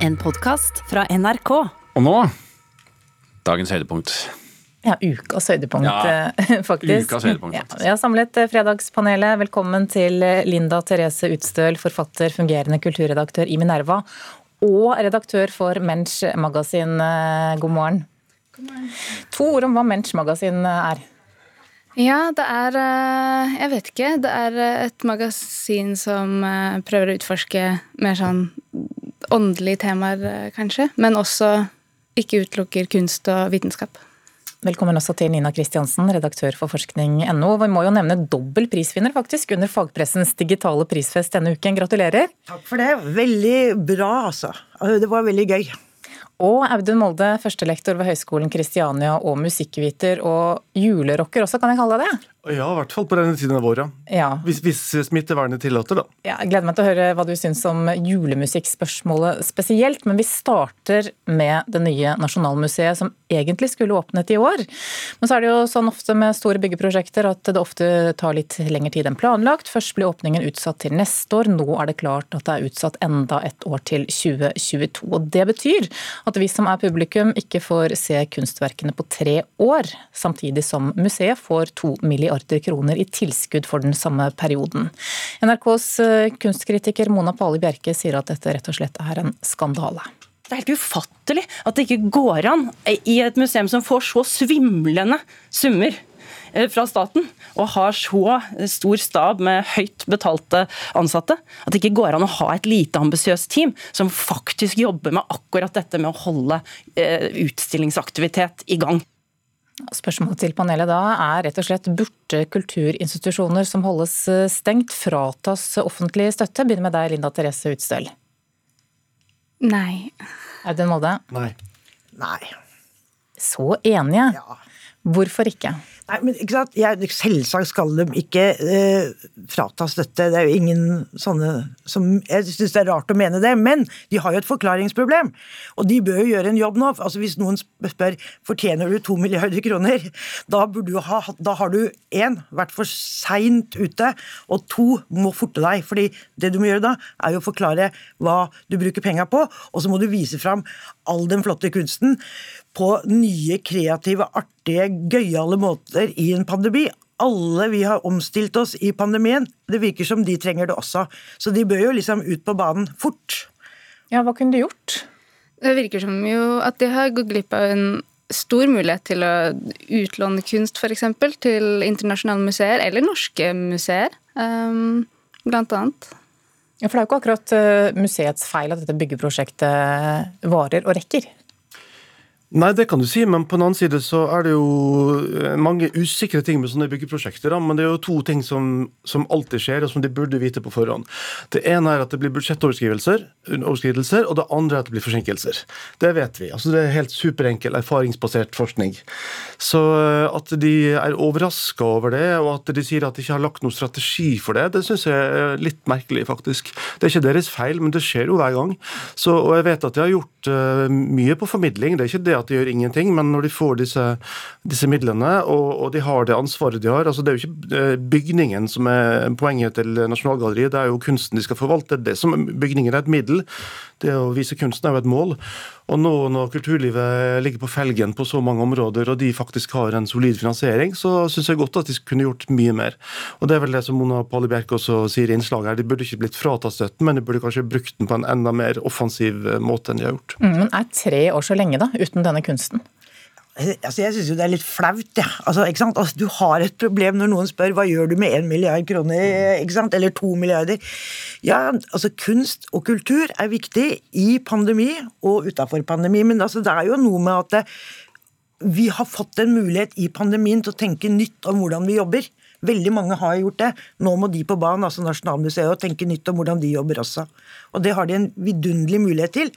En podkast fra NRK. Og nå dagens høydepunkt. Ja, ukas høydepunkt, Ja, eh, faktisk. ukas høydepunkt, Ja, vi har samlet eh, Fredagspanelet. Velkommen til eh, Linda Therese Utstøl, forfatter, fungerende kulturredaktør i Minerva. Og redaktør for Mensch Magasin. morgen. God morgen. To ord om hva Mensch Magasin er. Ja, det er Jeg vet ikke. Det er et magasin som prøver å utforske mer sånn åndelige temaer, eh, kanskje. Men også ikke utelukker kunst og vitenskap. Velkommen også til Nina Kristiansen, redaktør for forskning.no. Vi må jo nevne dobbel prisvinner faktisk under fagpressens digitale prisfest denne uken. Gratulerer. Takk for det. Veldig bra, altså. Det var veldig gøy. Og Audun Molde, førstelektor ved Høgskolen Kristiania og musikkviter og julerocker også, kan jeg kalle deg det? Ja, i hvert fall på denne tiden av året. Ja. Hvis, hvis smittevernet tillater, da. Ja, jeg gleder meg til å høre hva du syns om julemusikkspørsmålet spesielt. Men vi starter med det nye Nasjonalmuseet, som egentlig skulle åpnet i år. Men så er det jo sånn ofte med store byggeprosjekter at det ofte tar litt lengre tid enn planlagt. Først blir åpningen utsatt til neste år. Nå er det klart at det er utsatt enda et år til 2022. Og det betyr at vi som er publikum ikke får se kunstverkene på tre år, samtidig som museet får to milliarder kroner i tilskudd for den samme perioden. NRKs eh, kunstkritiker Mona Pali Bjerke sier at dette rett og slett er en skandale. Det er helt ufattelig at det ikke går an i et museum som får så svimlende summer eh, fra staten, og har så stor stab med høyt betalte ansatte, at det ikke går an å ha et lite ambisiøst team som faktisk jobber med akkurat dette med å holde eh, utstillingsaktivitet i gang. Spørsmålet til panelet da er rett og slett burde kulturinstitusjoner som holdes eh, stengt, fratas offentlig støtte? Begynner med deg, Linda Therese Utstøl. Nei. Audun Molde, Nei. Nei. så enige. Ja. Hvorfor ikke? Nei, men ikke sant? Jeg, Selvsagt skal de ikke eh, frata støtte. Det er jo ingen sånne som Jeg syns det er rart å mene det, men de har jo et forklaringsproblem. Og de bør jo gjøre en jobb nå. Altså Hvis noen spør fortjener du to milliarder kroner, da, du ha, da har du én vært for seint ute, og to må forte deg. fordi det du må gjøre da, er jo å forklare hva du bruker penga på, og så må du vise fram all den flotte kunsten på nye, kreative, artige, gøyale måter i en pandemi. Alle vi har omstilt oss i pandemien. Det virker som de trenger det også. Så de bør jo liksom ut på banen fort. Ja, hva kunne de gjort? Det virker som jo at de har gått glipp av en stor mulighet til å utlåne kunst, f.eks. til internasjonale museer, eller norske museer, um, blant annet. Ja, For det er jo ikke akkurat eh, museets feil at dette byggeprosjektet varer og rekker. Nei, det kan du si, men på den annen side så er det jo eh, mange usikre ting med sånne byggeprosjekter. Da. Men det er jo to ting som, som alltid skjer, og som de burde vite på forhånd. Det ene er at det blir budsjettoverskridelser, og det andre er at det blir forsinkelser. Det vet vi. Altså Det er helt superenkel, erfaringsbasert forskning. Så eh, at de er overraska over det, og at de sier at de ikke har lagt noen strategi for det, det syns jeg er litt merkelig, faktisk. Det er ikke deres feil, men det skjer jo hver gang. Så, og jeg vet at de har gjort uh, mye på formidling. Det er ikke det at de gjør ingenting, men når de får disse, disse midlene, og, og, de har det ansvaret de har altså Det er jo ikke eh, bygningen som er poenget til Nasjonalgalleriet, det er jo kunsten de skal forvalte. Det som Bygningen er et middel. Det å vise kunsten er jo et mål. Og nå når kulturlivet ligger på felgen på så mange områder, og de faktisk har en solid finansiering, så syns jeg godt at de kunne gjort mye mer. Og Det er vel det som Mona Palle Bjerke også sier i innslaget her, de burde ikke blitt fratatt støtten, men de burde kanskje brukt den på en enda mer offensiv måte enn de har gjort. Mm, men er tre år så lenge, da, uten denne kunsten? Altså, jeg syns jo det er litt flaut, jeg. Ja. Altså, ikke sant? Altså, du har et problem når noen spør hva gjør du med én milliard kroner, ikke sant? eller to milliarder. Ja, altså kunst og kultur er viktig i pandemi og utafor pandemi, men altså, det er jo noe med at det, vi har fått en mulighet i pandemien til å tenke nytt om hvordan vi jobber. Veldig mange har gjort det. Nå må de på banen, altså Nasjonalmuseet, tenke nytt om hvordan de jobber også. Og det har de en vidunderlig mulighet til.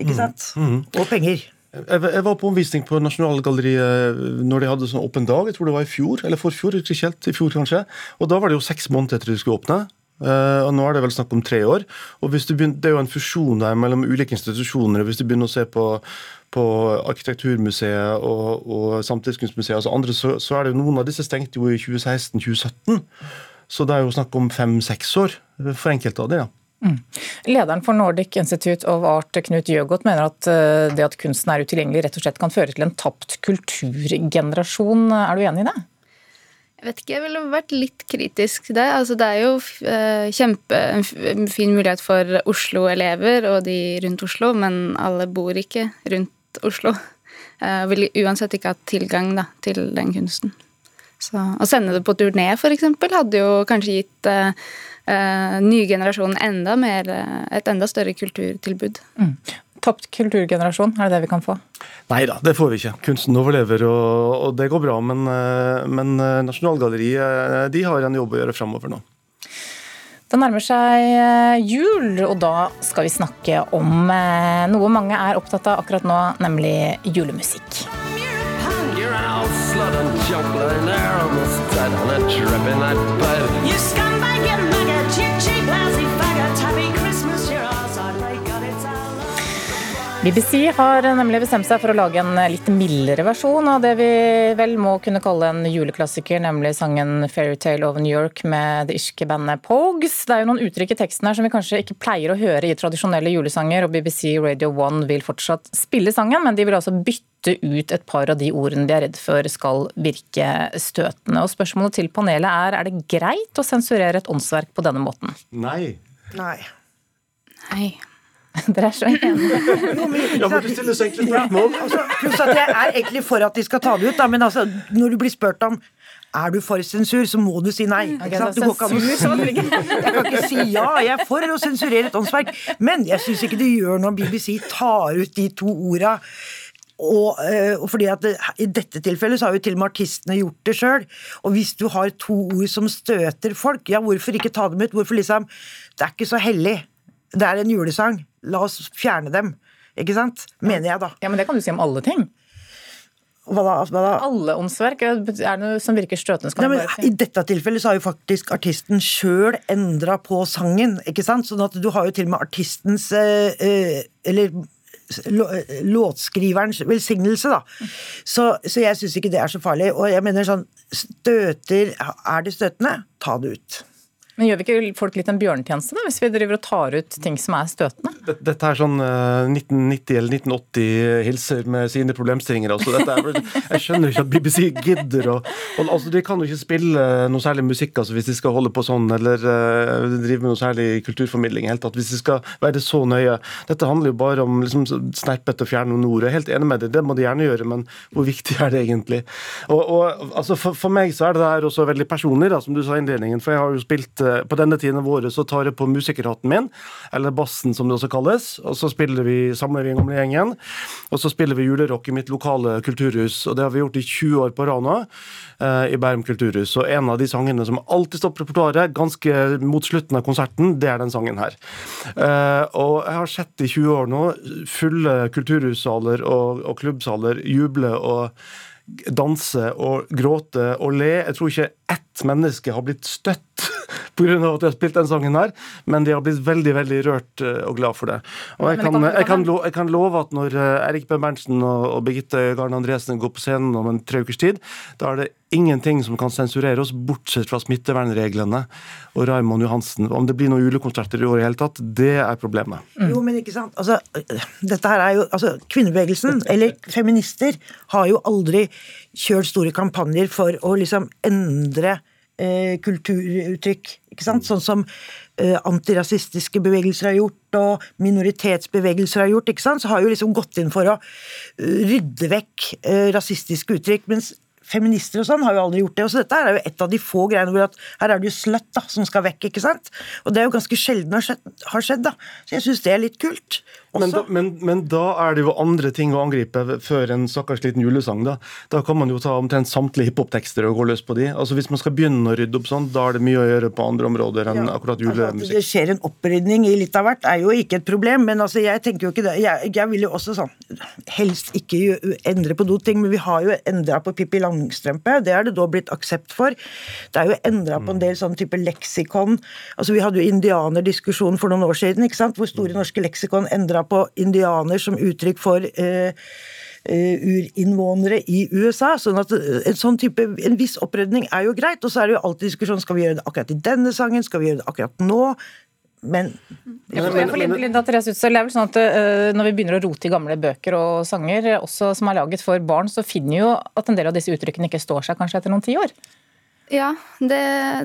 Ikke sant? Mm. Mm. Og penger. Jeg var på omvisning på Nasjonalgalleriet når de hadde sånn åpen dag, jeg tror det var i fjor, eller forfjor, ikke helt, i fjor kanskje. Og da var det jo seks måneder etter de skulle åpne. Uh, og Nå er det vel snakk om tre år. og begynner, Det er jo en fusjon der mellom ulike institusjoner. Hvis du begynner å se på, på Arkitekturmuseet og, og Samtidskunstmuseet, altså andre, så, så, er det jo noen av disse stengte jo i 2016-2017. Så det er jo snakk om fem-seks år for enkelte av dem. Ja. Mm. Lederen for Nordic Institute of Art, Knut Jøgodt, mener at eh, det at kunsten er utilgjengelig rett og slett kan føre til en tapt kulturgenerasjon. Er du enig i det? Jeg vet ikke, jeg ville vært litt kritisk til det. Altså, det er jo uh, kjempe, en fin mulighet for Oslo-elever og de rundt Oslo, men alle bor ikke rundt Oslo. Uh, vil uansett ikke ha tilgang da, til den kunsten. Så, å sende det på turné, f.eks., hadde jo kanskje gitt eh, uh, nye generasjonen enda mer, et enda større kulturtilbud. Mm. Tapt kulturgenerasjon, er det det vi kan få? Nei da, det får vi ikke. Kunsten overlever, og, og det går bra. Men, eh, men eh, Nasjonalgalleriet eh, de har en jobb å gjøre framover nå. Det nærmer seg jul, og da skal vi snakke om noe mange er opptatt av akkurat nå, nemlig julemusikk. blood and junk lying there almost dead on a dripping night bed. You scumbag, you murderer! BBC har nemlig bestemt seg for å lage en litt mildere versjon av det vi vel må kunne kalle en juleklassiker, nemlig sangen 'Fairytale of New York' med det irske bandet Pogues. Det er jo noen uttrykk i teksten her som vi kanskje ikke pleier å høre i tradisjonelle julesanger, og BBC Radio 1 vil fortsatt spille sangen, men de vil altså bytte ut et par av de ordene de er redd for skal virke støtende. Og spørsmålet til panelet er er det greit å sensurere et åndsverk på denne måten? Nei. Nei. Nei. Dere er så enige. ja, men du stiller så enkle spørsmål. Altså, pluss at jeg er egentlig for at de skal ta det ut, da, men altså, når du blir spurt om er du for sensur, så må du si nei. Okay, du går ikke an å Jeg kan ikke si ja, jeg er for å sensurere et åndsverk, men jeg syns ikke det gjør når BBC tar ut de to orda. Og, og, fordi at det, I dette tilfellet så har jo til og med artistene gjort det sjøl. Og hvis du har to ord som støter folk, ja, hvorfor ikke ta dem ut? Hvorfor liksom Det er ikke så hellig. Det er en julesang. La oss fjerne dem. Ikke sant? Mener jeg, da. Ja, Men det kan du si om alle ting. Hva da? Hva da? Alle åndsverk? Er det noe som virker støtende? Nei, men. I dette tilfellet så har jo faktisk artisten sjøl endra på sangen. ikke sant? Sånn at du har jo til og med artistens eh, eh Eller låtskriverens velsignelse, da. Så, så jeg syns ikke det er så farlig. Og jeg mener sånn Støter Er det støtende? Ta det ut. Men gjør vi ikke folk litt en bjørnetjeneste da, hvis vi driver og tar ut ting som er støtende? Dette er sånn 1990 eller 1980 hilser med sine problemstillinger. Altså. Er, jeg skjønner ikke at BBC gidder å altså, De kan jo ikke spille noe særlig musikk altså, hvis de skal holde på sånn, eller uh, drive med noe særlig kulturformidling. helt at Hvis de skal være så nøye. Dette handler jo bare om liksom, snerpet og fjerne noen ord. Jeg er helt enig med det, det må de gjerne gjøre, men hvor viktig er det egentlig? Og, og altså, for, for, meg så er det der også veldig personlig, da, som du sa i innledningen, for jeg har jo spilt På denne tiden av året så tar jeg på musikerhatten min, eller bassen som det også kalles, og så spiller vi, samler vi gamle gjengen. Og så spiller vi julerock i mitt lokale kulturhus, og det har vi gjort i 20 år på Rana. eh, i Bærum kulturhus. Og en av de sangene som alltid står på repertoaret, ganske mot slutten av konserten, det er den sangen her. Eh, og jeg har sett i 20 år nå fulle kulturhussaler og, og klubbsaler juble og danse og gråte og le. Jeg tror ikke ett menneske har blitt støtt pga. at jeg har spilt den sangen her, men de har blitt veldig veldig rørt eh, og glad for det. Og jeg kan, jeg kan, love, jeg kan love at når eh, Erik B. Berntsen og Birgitte Garn Andresen går på scenen om en tre ukers tid, da er det ingenting som kan sensurere oss, bortsett fra smittevernreglene og Raymond Johansen. Om det blir noen julekonserter i år i hele tatt, det er problemet. Mm. Jo, men ikke sant. Altså, dette her er jo, altså, Kvinnebevegelsen, eller feminister, har jo aldri kjørt store kampanjer for å liksom endre eh, kulturuttrykk. Ikke sant? Sånn som uh, antirasistiske bevegelser har gjort, og minoritetsbevegelser har gjort. ikke sant? Så har jo liksom gått inn for å eh, rydde vekk uh, rasistiske uttrykk. mens feminister og sånn har jo aldri gjort det. Og så dette er jo et av de få greiene hvor at her er det jo sløtt da, som skal vekk, ikke sant. Og det er jo ganske sjelden har skjedd, har skjedd da. Så jeg syns det er litt kult. Men da, men, men da, er det jo andre ting å angripe før en stakkars liten julesang. Da Da kan man jo ta omtrent samtlige hiphop-tekster og gå løs på de. Altså Hvis man skal begynne å rydde opp sånn, da er det mye å gjøre på andre områder enn ja, akkurat altså, julemusikk. det skjer en opprydning i litt av hvert, er jo ikke et problem. Men altså, jeg tenker jo ikke det. Jeg, jeg vil jo også sånn helst ikke endre på noen ting, men vi har jo endra på Pippi Langstrømpe. Det er det da blitt aksept for. Det er jo endra på en del sånn type leksikon. Altså Vi hadde jo indianerdiskusjon for noen år siden, ikke sant? hvor Store norske leksikon endra på indianer som uttrykk for eh, eh, urinnvånere i USA. sånn at eh, En sånn type, en viss opprydning er jo greit. Og så er det jo alltid diskusjon skal vi gjøre det akkurat i denne sangen, skal vi gjøre det akkurat nå. Men Linda Therese Utstøl, det er vel sånn at uh, Når vi begynner å rote i gamle bøker og sanger, også som er laget for barn, så finner vi jo at en del av disse uttrykkene ikke står seg kanskje etter noen tiår. Ja, det,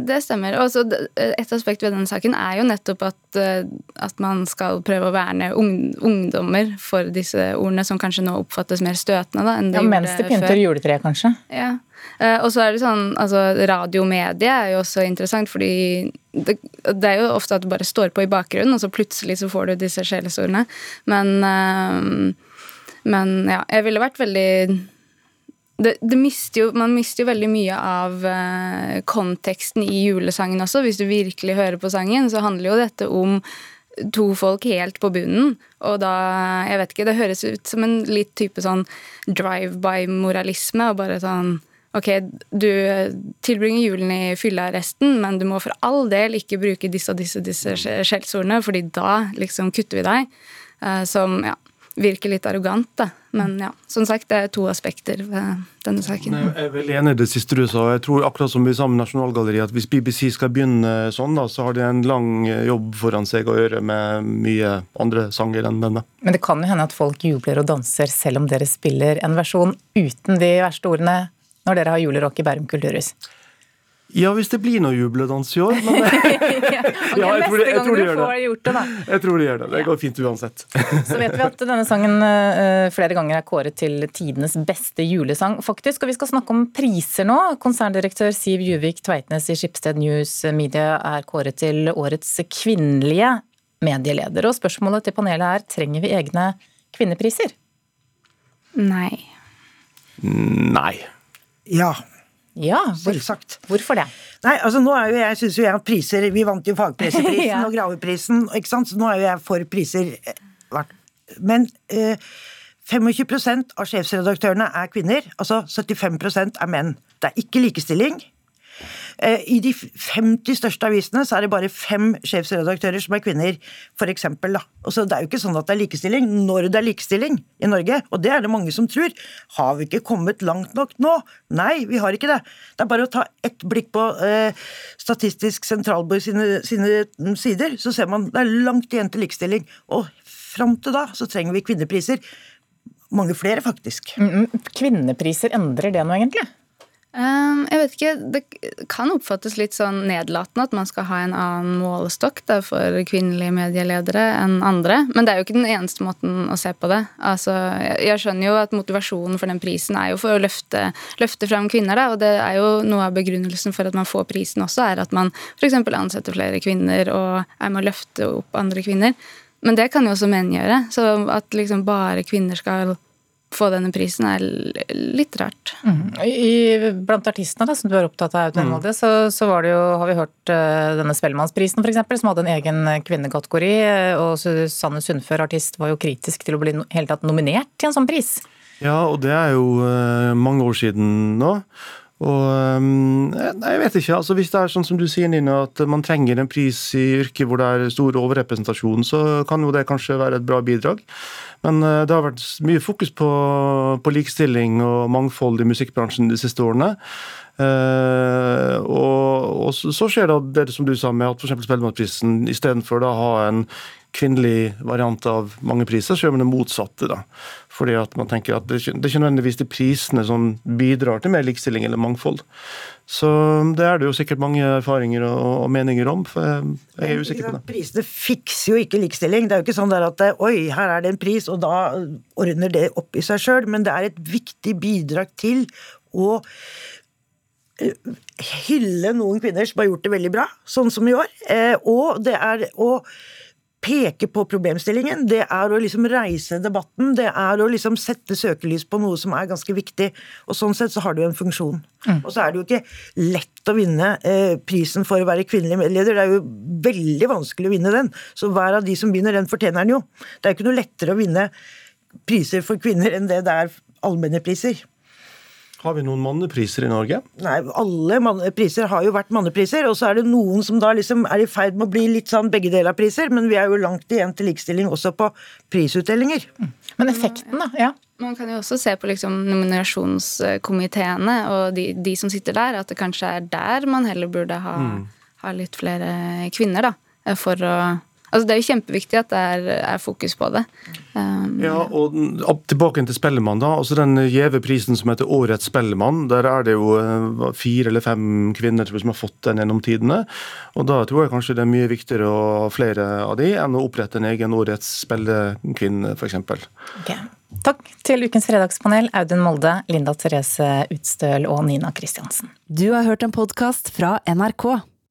det stemmer. Også Et aspekt ved denne saken er jo nettopp at, at man skal prøve å verne ungdommer for disse ordene, som kanskje nå oppfattes mer støtende da, enn det ja, Mens de pynter juletreet, kanskje. Ja. Og så er det sånn, altså Radiomedie er jo også interessant, fordi det, det, er jo ofte at du bare står på i bakgrunnen, og så plutselig så får du disse sjelesordene. Men, men ja, jeg ville vært veldig det, det mister jo, man mister jo veldig mye av uh, konteksten i julesangen også. Hvis du virkelig hører på sangen, så handler jo dette om to folk helt på bunnen. Og da Jeg vet ikke, det høres ut som en litt type sånn drive-by-moralisme. Og bare sånn Ok, du tilbringer julen i fyllearresten, men du må for all del ikke bruke disse og disse, disse skjellsordene, fordi da liksom kutter vi deg. Uh, som, ja virker litt arrogant. Da. Men ja, som sagt, det er to aspekter ved denne saken. Jeg er veldig enig i det siste du sa. Jeg tror akkurat som vi sa med Nasjonalgalleriet, at hvis BBC skal begynne sånn, da, så har de en lang jobb foran seg å gjøre med mye andre sanger enn denne. Men det kan jo hende at folk jubler og danser selv om dere spiller en versjon uten de verste ordene når dere har julerock i Bærum kulturhus? Ja, hvis det blir noe jubledans i år. Men ja, jeg, tror de, jeg tror de gjør det. Gjort det jeg tror de gjør det. Det går fint uansett. Så vet vi at denne sangen uh, flere ganger er kåret til tidenes beste julesang, faktisk. Og vi skal snakke om priser nå. Konserndirektør Siv Juvik Tveitnes i Skipsted News Media er kåret til årets kvinnelige medieleder. Og spørsmålet til panelet er trenger vi egne kvinnepriser? Nei. Nei. Ja. Ja, Selvsagt. Hvorfor det? Nei, altså nå er jo jeg, synes jo jeg at priser Vi vant jo Fagpresseprisen ja. og Graveprisen, ikke sant? så nå er jo jeg for priser. Eh, Men eh, 25% av sjefsredaktørene er kvinner. Altså 75% er menn. Det er ikke likestilling. Eh, I de 50 største avisene så er det bare fem sjefsredaktører som er kvinner, f.eks. Så det er jo ikke sånn at det er likestilling når det er likestilling i Norge, og det er det mange som tror. Har vi ikke kommet langt nok nå? Nei, vi har ikke det. Det er bare å ta ett blikk på eh, Statistisk sentralbord sine, sine, sider, så ser man det er langt igjen til likestilling. Og fram til da så trenger vi kvinnepriser. Mange flere, faktisk. Mm, mm. kvinnepriser, endrer det noe, egentlig? Um, jeg vet ikke, Det kan oppfattes litt sånn nedlatende at man skal ha en annen målestokk da, for kvinnelige medieledere enn andre. Men det er jo ikke den eneste måten å se på det. Altså, jeg skjønner jo at motivasjonen for den prisen er jo for å løfte, løfte fram kvinner. Da, og det er jo noe av begrunnelsen for at man får prisen også, er at man f.eks. ansetter flere kvinner og er med å løfte opp andre kvinner. Men det kan jo også menn gjøre. Så at liksom bare kvinner skal få denne prisen, er litt rart. Mm. I, blant artistene da, som du er opptatt av, mm. så, så var det jo, har vi hørt uh, denne Spellemannsprisen f.eks., som hadde en egen kvinnekategori. Og Susanne Sundfør, artist, var jo kritisk til å bli helt hele tatt nominert til en sånn pris. Ja, og det er jo uh, mange år siden nå. Og um, nei, jeg vet ikke. altså Hvis det er sånn som du sier, Nina, at man trenger en pris i yrket hvor det er stor overrepresentasjon, så kan jo det kanskje være et bra bidrag. Men uh, det har vært mye fokus på, på likestilling og mangfold i musikkbransjen de siste årene. Uh, og, og, så skjer det det som du sa med at f.eks. Spellemannprisen istedenfor å ha en kvinnelig variant av mange priser, så gjør man det motsatte. da. Fordi at man tenker at det, er ikke nødvendigvis de prisene som bidrar til mer likestilling eller mangfold. Så det er det jo sikkert mange erfaringer og, og meninger om. for jeg er usikker på det. Prisene fikser jo ikke likestilling. Det er jo ikke sånn der at oi, her er det en pris, og da ordner det opp i seg sjøl. Men det er et viktig bidrag til å eh, hylle noen kvinner som har gjort det veldig bra, sånn som i år. Eh, og det er å peke på problemstillingen, det er å liksom reise debatten, det er å liksom sette søkelys på noe som er ganske viktig. Og sånn sett så har det jo en funksjon. Mm. Og så er det jo ikke lett å vinne eh, prisen for å være kvinnelig medleder. Det er jo veldig vanskelig å vinne den. Så hver av de som vinner den, fortjener den jo. Det er jo ikke noe lettere å vinne priser for kvinner enn det det er allmenne priser. Har vi noen mannepriser i Norge? Nei, alle priser har jo vært mannepriser. Og så er det noen som da liksom er i ferd med å bli litt sånn begge deler av priser, men vi er jo langt igjen til likestilling også på prisutdelinger. Mm. Men effekten, da? ja. Man kan jo også se på liksom nominasjonskomiteene og de, de, som sitter der, at det kanskje er der man heller burde ha, mm. ha litt flere kvinner, da. for å Altså, det er jo kjempeviktig at det er, er fokus på det. Um, Ja, og tilbake til Spellemann, da. altså Den gjeve prisen som heter Årets Spellemann, der er det jo eh, fire eller fem kvinner som har fått den gjennom tidene. Og da tror jeg kanskje det er mye viktigere å ha flere av de enn å opprette en egen Årets Spellekvinne, f.eks. Ok. Takk til ukens fredagspanel, Audun Molde, Linda Therese Utstøl og Nina Kristiansen. Du har hørt en podkast fra NRK.